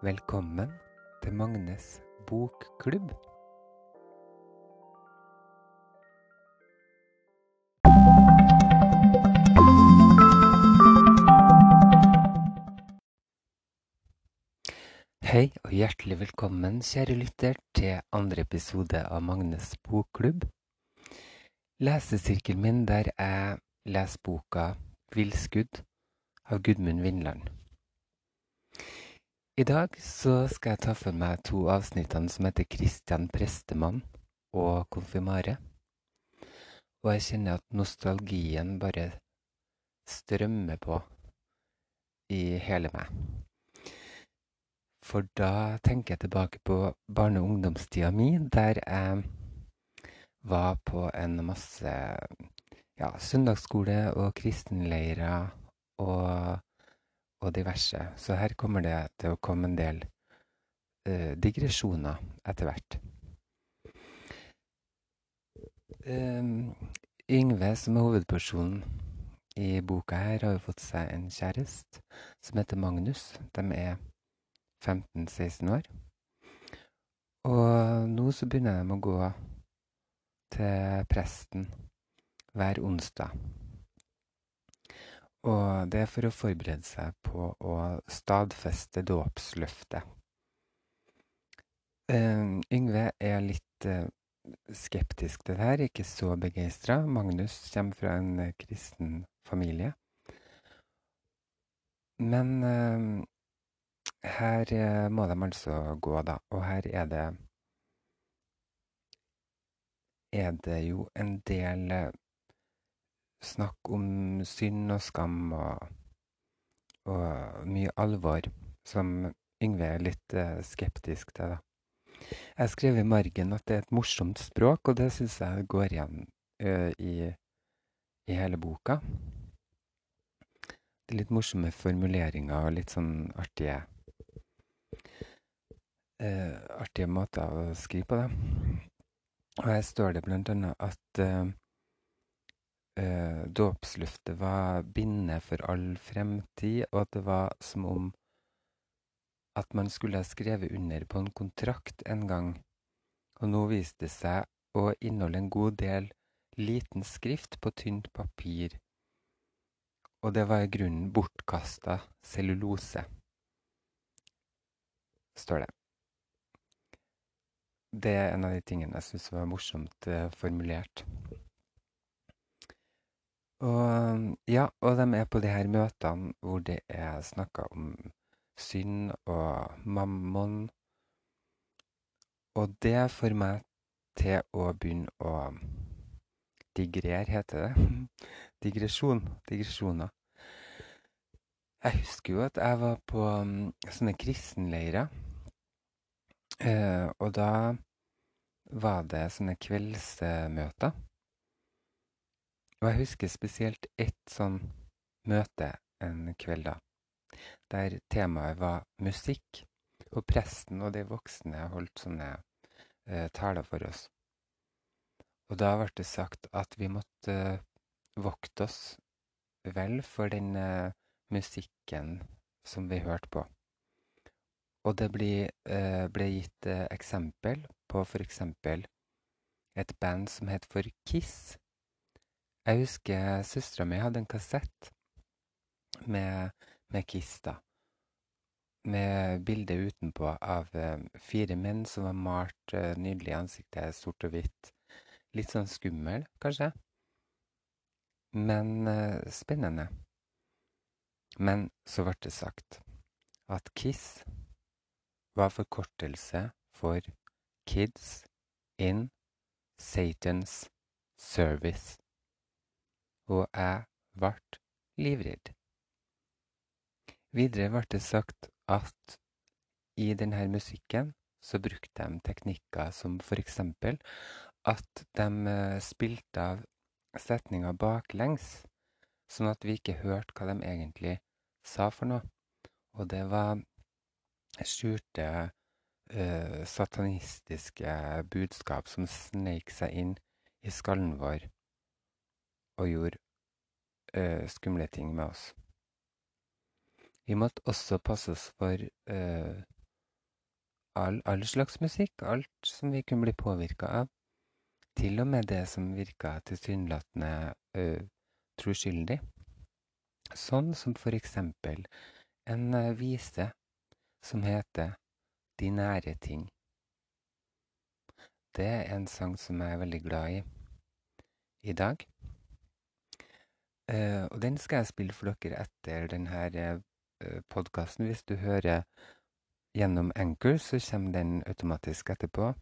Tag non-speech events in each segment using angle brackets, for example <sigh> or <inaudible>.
Velkommen til Magnes bokklubb. Hei og hjertelig velkommen, kjære lytter, til andre episode av Magnes bokklubb. Lesesirkelen min der jeg leser boka 'Villskudd' av Gudmund Vindland. I dag så skal jeg ta for meg to avsnittene som heter 'Kristian prestemann' og 'Konfirmare'. Og jeg kjenner at nostalgien bare strømmer på i hele meg. For da tenker jeg tilbake på barne- og ungdomstida mi, der jeg var på en masse ja, søndagsskole og kristenleirer og, og diverse. Så her kommer det til å komme en del eh, digresjoner etter hvert. Um, Yngve, som er hovedpersonen i boka her, har jo fått seg en kjæreste som heter Magnus. De er 15-16 år. Og nå så begynner de å gå til presten hver onsdag. Og det er for å forberede seg på å stadfeste dåpsløftet. Uh, Yngve er litt uh, skeptisk til det her, ikke så begeistra. Magnus kommer fra en uh, kristen familie. Men her må de altså gå, da. Og her er det er det jo en del snakk om synd og skam og, og mye alvor som Yngve er litt skeptisk til, da. Jeg skrev i margen at det er et morsomt språk, og det syns jeg går igjen uh, i, i, hele boka. Det er litt morsomme formuleringer og litt sånn artige uh, Artige måter å skrive på, det. Og her står det blant annet at uh, dåpsløftet var bindende for all fremtid, og at det var som om at man skulle ha skrevet under på en kontrakt en gang, og nå viste det seg å inneholde en god del liten skrift på tynt papir, og det var i grunnen bortkasta cellulose, står det. Det er en av de tingene jeg syns var morsomt uh, formulert. Og ja, og de er på de her møtene hvor det er snakka om synd og mammon. Og det får meg til å begynne å digrere, heter det. <laughs> Digresjon. Digresjoner. Jeg husker jo at jeg var på um, sånne kristenleirer. Eh, og da var det sånne kveldsmøter. Og jeg husker spesielt ett sånn møte en kveld da der temaet var musikk. Og presten og de voksne holdt sånne eh, taler for oss. Og da ble det sagt at vi måtte eh, vokte oss vel for den eh, musikken som vi hørte på. Og det ble, eh, ble gitt eh, eksempel på f.eks. et band som het for Kiss. Jeg husker søstera mi hadde en kassett med med Kiss, da. Med bilde utenpå av eh, fire menn som var malt eh, nydelig i ansiktet, sort og hvitt. Litt sånn skummel, kanskje. Men eh, spennende. Men så ble det sagt at Kiss var forkortelse for Kids in Satans Service. Og jeg ble livredd. Videre ble det sagt at i denne musikken så brukte de teknikker som for eksempel at de spilte av setninger baklengs, sånn at vi ikke hørte hva de egentlig sa for noe. Og det var skjulte uh, satanistiske budskap som sneik seg inn i skallen vår og gjorde uh, skumle ting med oss. Vi måtte også passe oss for uh, all, all slags musikk, alt som vi kunne bli påvirka av. Til og med det som virka tilsynelatende uh, troskyldig. Sånn som for eksempel en uh, vise som heter De nære ting. Det er en sang som jeg er veldig glad i i dag. Uh, og den skal jeg spille for dere etter denne uh, podkasten. Hvis du hører gjennom Anchor, så kommer den automatisk etterpå.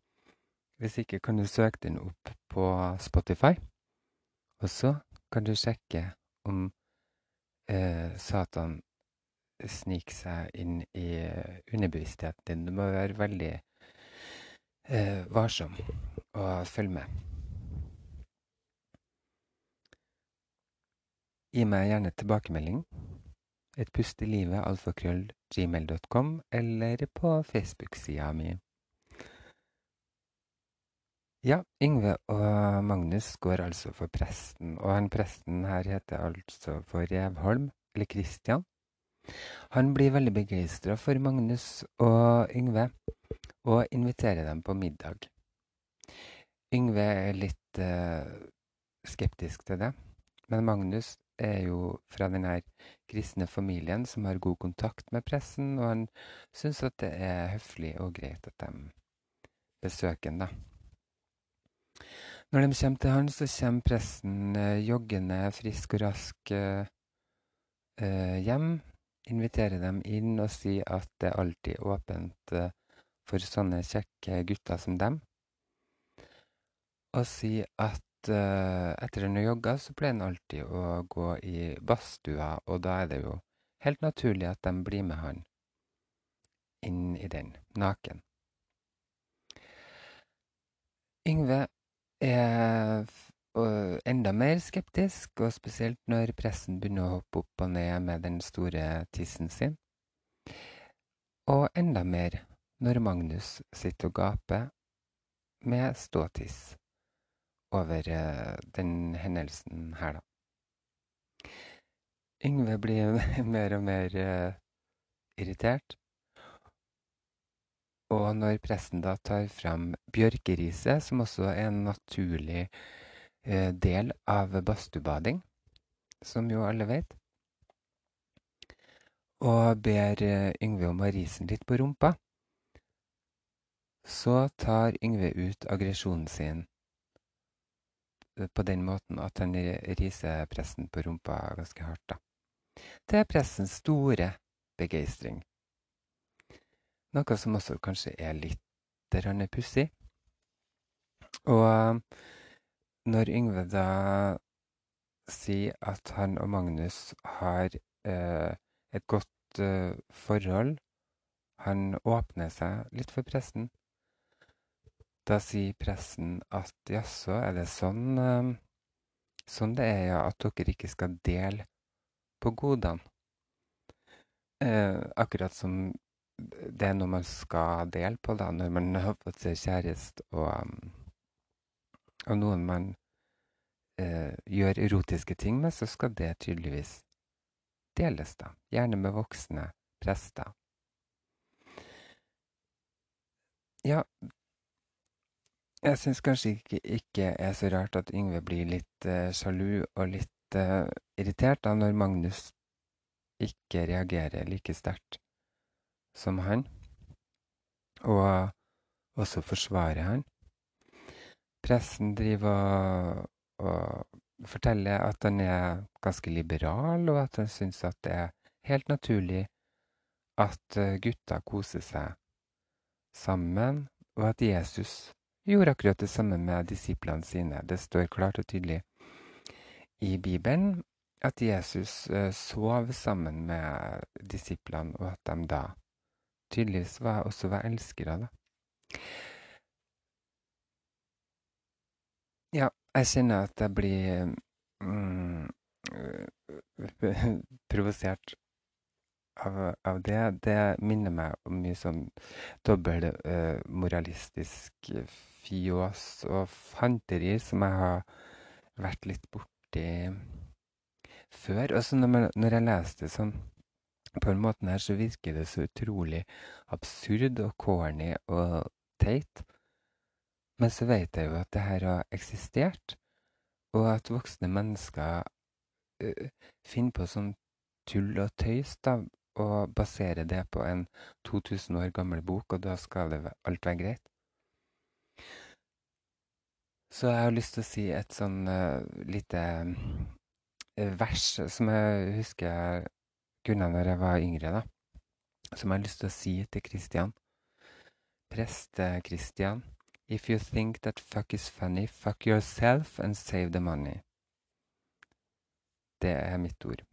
Hvis ikke kan du søke den opp på Spotify. Og så kan du sjekke om eh, Satan sniker seg inn i underbevisstheten din. Du må være veldig varsom og følge med. Gi meg gjerne tilbakemelding. Et pust i livet, alfakrøll, gmail.com, eller på Facebook-sida mi. Ja, Yngve og Magnus går altså for presten, og han presten her heter altså for Revholm, eller Kristian. Han blir veldig begeistra for Magnus og Yngve, og inviterer dem på middag. Yngve er litt uh, skeptisk til det, men Magnus er jo fra den her kristne familien som har god kontakt med pressen, og han syns at det er høflig og greit at de besøker ham, da. Når de kommer til han, så kommer pressen eh, joggende frisk og rask eh, eh, hjem, inviterer dem inn og sier at det er alltid åpent for sånne kjekke gutter som dem, og sier at etter han har jogga, så pleier han alltid å gå i badstua, og da er det jo helt naturlig at de blir med han inn i den, naken. Yngve er enda mer skeptisk, og spesielt når pressen begynner å hoppe opp og ned med den store tissen sin. Og enda mer når Magnus sitter og gaper med ståtiss over uh, den hendelsen her, da. Yngve blir <laughs> mer og mer uh, irritert. Og når presten da tar fram bjørkeriset, som også er en naturlig uh, del av badstuebading, som jo alle vet, og ber Yngve om å rise litt på rumpa, så tar Yngve ut aggresjonen sin på den måten at han riser presten på rumpa ganske hardt. da. Det er pressens store begeistring. Noe som også kanskje er litt pussig. Og når Yngve da sier at han og Magnus har eh, et godt eh, forhold, han åpner seg litt for pressen, da sier pressen at jaså, er det sånn, uh, sånn det er, ja, at dere ikke skal dele på godene? Eh, akkurat som det er noe man skal dele på da, når man har fått seg kjæreste og, um, og noen man eh, gjør erotiske ting med, så skal det tydeligvis deles, da. Gjerne med voksne prester. Ja, jeg syns kanskje ikke, ikke er så rart at Yngve blir litt uh, sjalu og litt uh, irritert da når Magnus ikke reagerer like sterkt som han, og også forsvarer han. Pressen driver og, og forteller at han er ganske liberal, og at han syns at det er helt naturlig at uh, gutta koser seg sammen, og at Jesus gjorde akkurat det samme med disiplene sine. Det står klart og tydelig i Bibelen at Jesus uh, sov sammen med disiplene, og at de da tydeligvis var, også var elskere. da. Ja, jeg kjenner at jeg blir mm, <laughs> provosert av, av, det. Det minner meg om mye sånn dobbeltmoralistisk uh, fjås og fanteri som jeg har vært litt borti før. Og så når, når, jeg leste sånn På en måte her så virker det så utrolig absurd og corny og teit. Men så vet jeg jo at det her har eksistert, og at voksne mennesker uh, finner på sånn tull og tøys da, og basere det på en 2000 år gammel bok, og da skal det alt være greit. Så jeg har lyst til å si et sånn uh, lite uh, vers som jeg husker jeg kunne når jeg var yngre, da. Som jeg har lyst til å si til Christian. Preste-Christian. If you think that fuck is funny, fuck yourself and save the money. Det er mitt ord.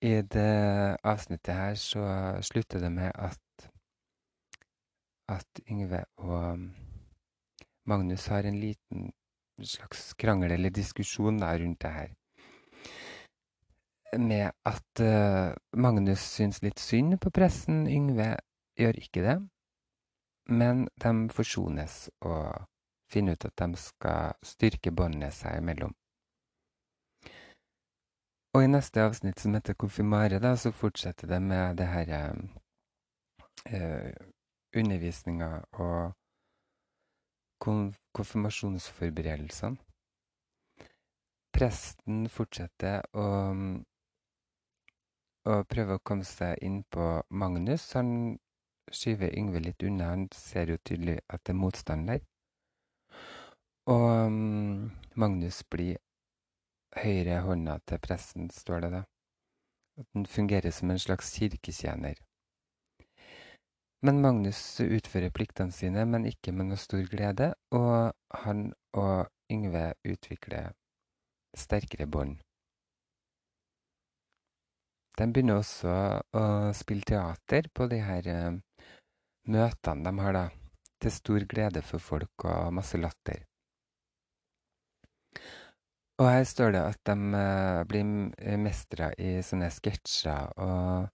I det avsnittet her så slutter det med at at Yngve og Magnus har en liten slags krangel eller diskusjon da rundt det her. Med at uh, Magnus syns litt synd på pressen. Yngve gjør ikke det. Men de forsones og finner ut at de skal styrke båndene seg imellom. Og i neste avsnitt, som heter Konfirmare, da, så fortsetter det med det her eh, undervisninga og konfirmasjonsforberedelsene. Presten fortsetter å, å prøve å komme seg inn på Magnus. Han skyver Yngve litt unna. Han ser jo tydelig at det er motstand der. Og um, Magnus blir høyre hånda til presten, står det da. At den fungerer som en slags kirketjener. Men Magnus utfører pliktene sine, men ikke med noe stor glede, og han og Yngve utvikler sterkere bånd. De begynner også å spille teater på de her uh, møtene de har, da, til stor glede for folk og masse latter. Og her står det at de uh, blir mestra i sånne sketsjer og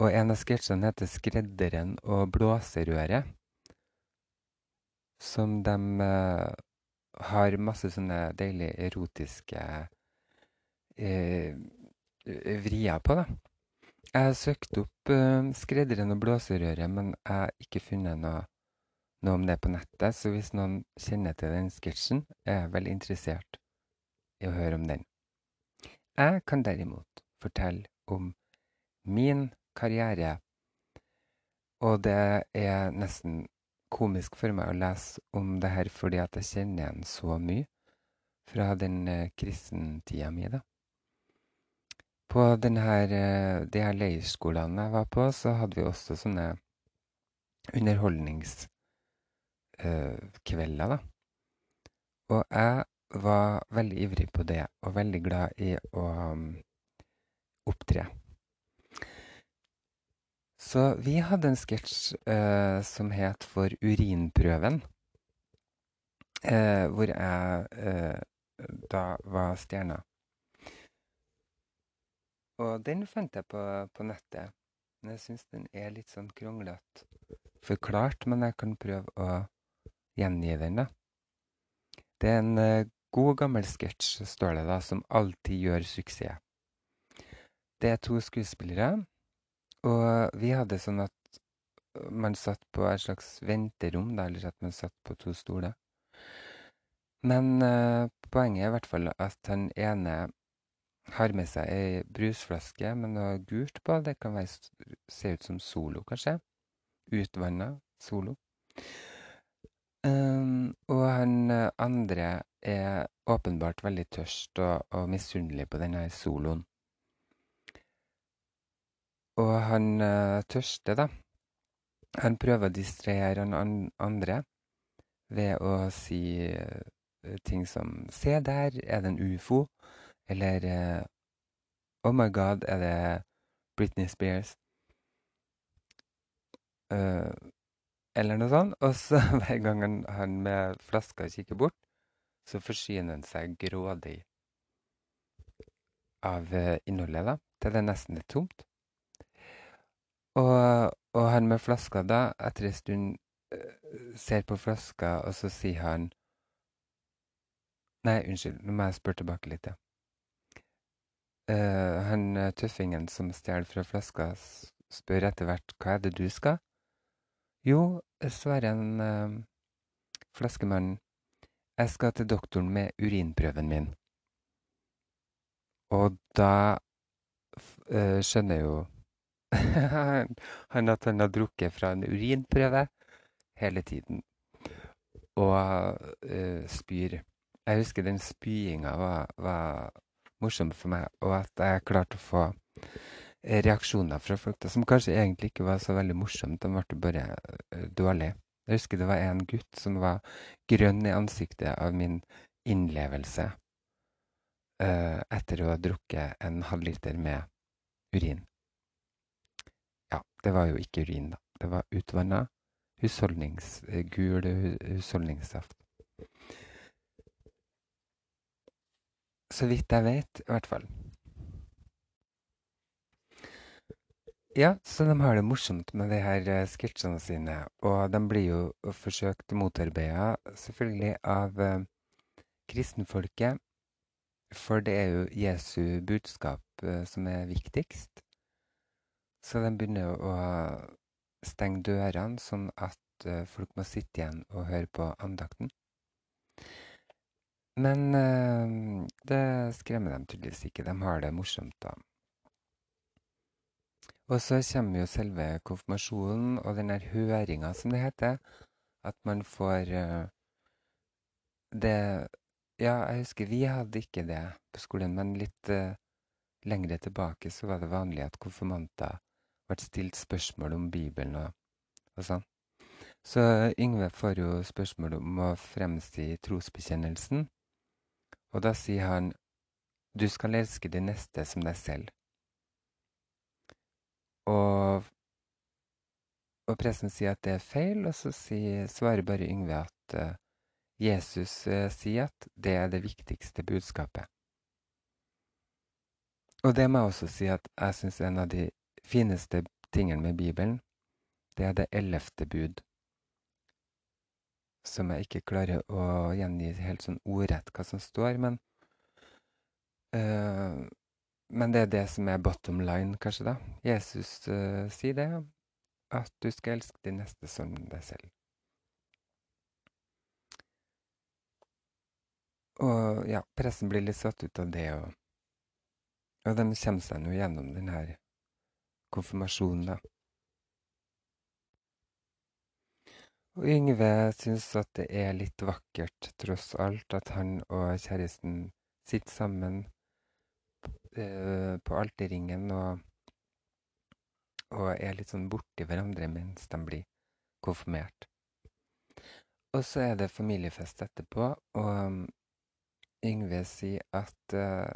og en av sketsjene heter 'Skredderen og blåserøret'. Som de uh, har masse sånne deilige erotiske uh, vrier på, da. Jeg har søkt opp uh, 'Skredderen og blåserøret', men jeg har ikke funnet noe, noe, om det på nettet. Så hvis noen kjenner til den sketsjen, er jeg veldig interessert i å høre om den. Jeg kan derimot fortelle om min karriere. Og det er nesten komisk for meg å lese om det her fordi at jeg kjenner igjen så mye fra den eh, kristentida mi, da. På denne, eh, de her leirskolene jeg var på, så hadde vi også sånne underholdningskvelder, eh, da. Og jeg var veldig ivrig på det, og veldig glad i å um, opptre. Så vi hadde en sketsj eh, som het For urinprøven. Eh, hvor jeg eh, da var stjerna. Og den fant jeg på, på nettet. Men jeg syns den er litt sånn kronglete forklart, men jeg kan prøve å gjengi den, da. Det er en god, gammel sketsj, står det da, som alltid gjør suksess. Det er to skuespillere og vi hadde sånn at man satt på et slags venterom, da, eller at man satt på to stoler. Men uh, poenget er i hvert fall at han ene har med seg ei brusflaske med noe gult på. Det kan være, se ut som Solo, kanskje. Utvanna Solo. Um, og han andre er åpenbart veldig tørst og, og misunnelig på denne soloen. Og han uh, tørste, da. Han prøver å distrahere han andre ved å si uh, ting som Se der, er det en ufo? Eller uh, Oh my God, er det Britney Spears? Eller noe sånt. Og så <laughs> hver gang han, med flaska kikker bort, så forsyner han seg grådig av innholdet, da, til det nesten er tomt. Og, og han med flaska, da, etter en stund uh, ser på flaska, og så sier han Nei, unnskyld, nå må jeg spørre tilbake litt, ja. Uh, han eh, tøffingen som stjal fra flaska, spør etter hvert hva er det du skal? Jo, svarer en eh, flaskemann, jeg skal til doktoren med urinprøven min. Og da eh, skjønner jo <laughs> han at han har drukket fra en urinprøve hele tiden. Og eh, spyr. Jeg husker den spyinga var, var morsom for meg, og at jeg klarte å få reaksjoner fra folk som kanskje egentlig ikke var så veldig morsomt, de ble bare eh, dårlige. Jeg husker det var en gutt som var grønn i ansiktet av min innlevelse uh, etter å ha drukket en halvliter med urin. Ja, det var jo ikke urin, da. Det var utvanna husholdnings, eh, gul husholdningssaft. Så vidt jeg vet, i hvert fall. Ja, så de har det morsomt med de her eh, sketsjene sine, og de blir jo forsøkt motarbeida, selvfølgelig, av eh, kristenfolket, for det er jo Jesu budskap eh, som er viktigst. Så de begynner jo å stenge dørene, sånn at eh, folk må sitte igjen og høre på andakten. Men eh, det skremmer dem tydeligvis ikke. De har det morsomt, da. Og så kommer jo selve konfirmasjonen og den der høringa, som det heter. At man får uh, det Ja, jeg husker vi hadde ikke det på skolen, men litt uh, lengre tilbake så var det vanlig at konfirmanter ble stilt spørsmål om Bibelen og, og sånn. Så Yngve får jo spørsmål om å fremsi trosbekjennelsen, og da sier han du skal elske de neste som deg selv. Og, og presten sier at det er feil, og så sier, svarer bare Yngve at uh, Jesus uh, sier at det er det viktigste budskapet. Og det må jeg også si at jeg syns en av de fineste tingene med Bibelen, det er det ellevte bud. Som jeg ikke klarer å gjengi helt sånn ordrett hva som står, men eh, Men det er det som er bottom line, kanskje, da. Jesus uh, sier det, at du skal elske de neste som deg selv. Og ja, pressen blir litt satt ut av det, og, og de kommer seg nå gjennom den her konfirmasjonen, da. Og Yngve syns at det er litt vakkert, tross alt, at han og kjæresten sitter sammen på alterringen og, og er litt sånn borti hverandre mens de blir konfirmert. Og så er det familiefest etterpå, og um, Yngve sier at eh,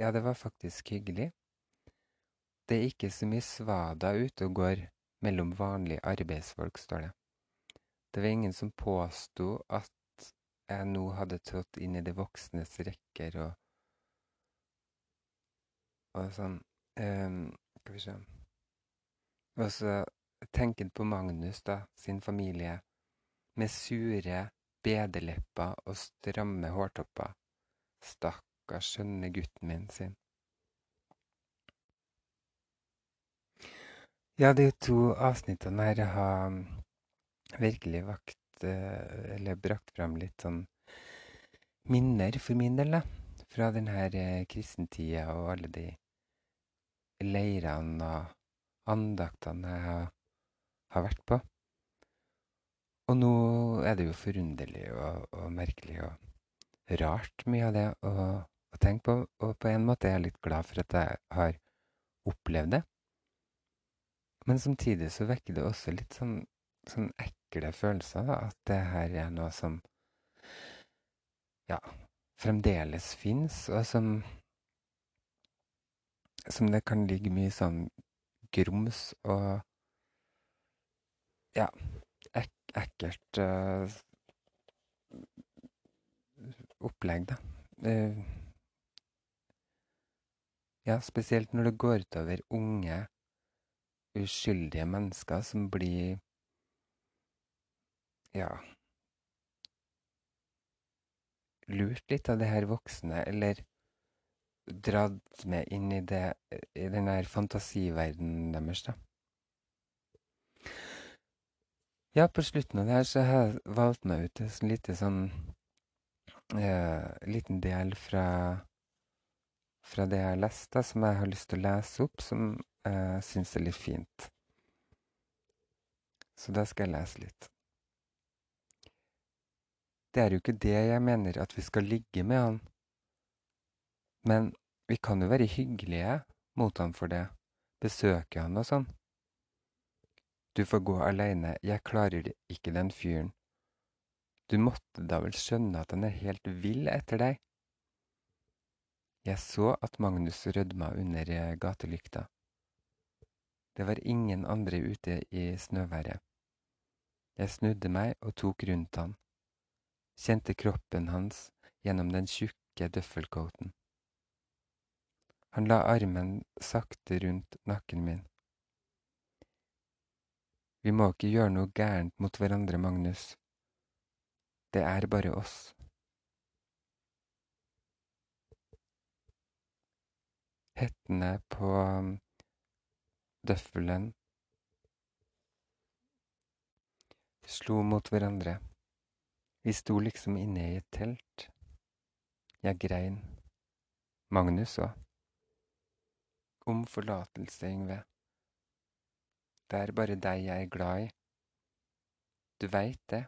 ja, det var faktisk hyggelig. Det er ikke så mye svada ute og går mellom vanlige arbeidsfolk, står det. Det var ingen som påsto at jeg nå hadde trådt inn i de voksnes rekker og, og sånn. Um, skal vi se Og så tenker han på Magnus, da, sin familie, med sure bedelepper og stramme hårtopper. Stakkars skjønne gutten min, sin. Ja, de to avsnittene her har virkelig vakt eh, Eller brakt fram litt sånn minner for min del, da. Fra denne eh, kristentida og alle de leirene og andaktene jeg har, har vært på. Og nå er det jo forunderlig og, og merkelig og rart mye av det å, å tenke på. Og på en måte er jeg litt glad for at jeg har opplevd det. Men samtidig så vekker det også litt sånn, sånn ekle følelser, da. At det her er noe som ja, fremdeles fins, og som som det kan ligge mye sånn grums og ja, ek ekkelt uh, opplegg, da. Uh, ja, spesielt når det går utover unge, uskyldige mennesker som blir ja lurt litt av det her voksne, eller dratt med inn i, det, i den der fantasiverdenen deres, da. Ja, på slutten av det her så har jeg valgt meg ut en lite sånn eh, liten del fra, fra det jeg har lest, da, som jeg har lyst til å lese opp, som jeg syns er litt fint. Så da skal jeg lese litt. Det er jo ikke det jeg mener at vi skal ligge med han, men vi kan jo være hyggelige mot han for det, besøke han og sånn. Du får gå aleine, jeg klarer ikke den fyren. Du måtte da vel skjønne at han er helt vill etter deg? Jeg så at Magnus rødma under eh, gatelykta. Det var ingen andre ute i snøværet. Jeg snudde meg og tok rundt han, kjente kroppen hans gjennom den tjukke døffelcoaten. Han la armen sakte rundt nakken min. Vi må ikke gjøre noe gærent mot hverandre, Magnus. Det er bare oss. Hettene på um, døffelen slo mot hverandre. Vi sto liksom inne i et telt. Jeg grein. Magnus òg. Om forlatelse, Yngve. Det er bare deg jeg er glad i. Du veit det.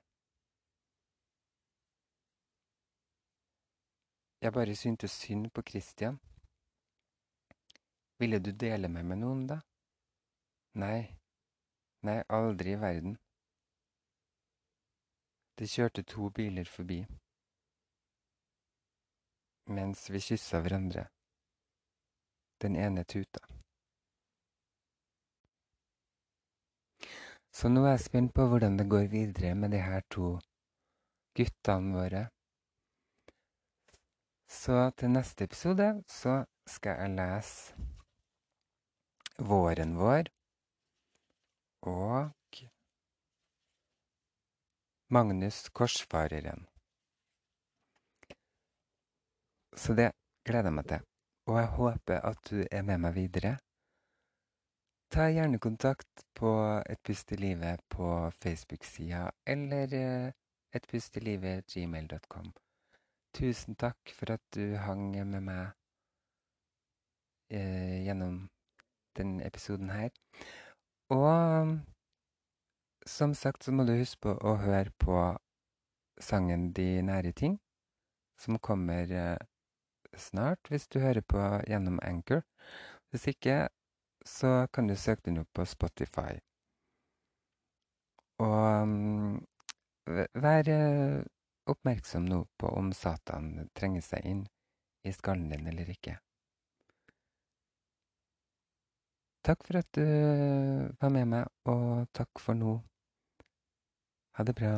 Jeg bare syntes synd på Christian. Ville du dele meg med noen, da? Nei. Nei, aldri i verden. Det kjørte to biler forbi. Mens vi kyssa hverandre. Den ene tuta. Så nå er jeg spent på hvordan det går videre med de her to guttene våre. Så til neste episode så skal jeg lese Våren vår og Magnus Korsfareren. Så det gleder jeg meg til. Og jeg håper at du er med meg videre. Ta gjerne kontakt på Et pust i livet på Facebook-sida eller eh, etpustilivet.gmail.com. Tusen takk for at du hang med meg eh, gjennom denne episoden her. Og som sagt så må du huske på å høre på sangen De nære ting, som kommer eh, snart hvis du hører på gjennom Anchor. Hvis ikke, så kan du søke den opp på Spotify. Og um, vær eh, oppmerksom nå på om Satan trenger seg inn i skallen din eller ikke. Takk for at du var med meg, og takk for nå. Ha det bra.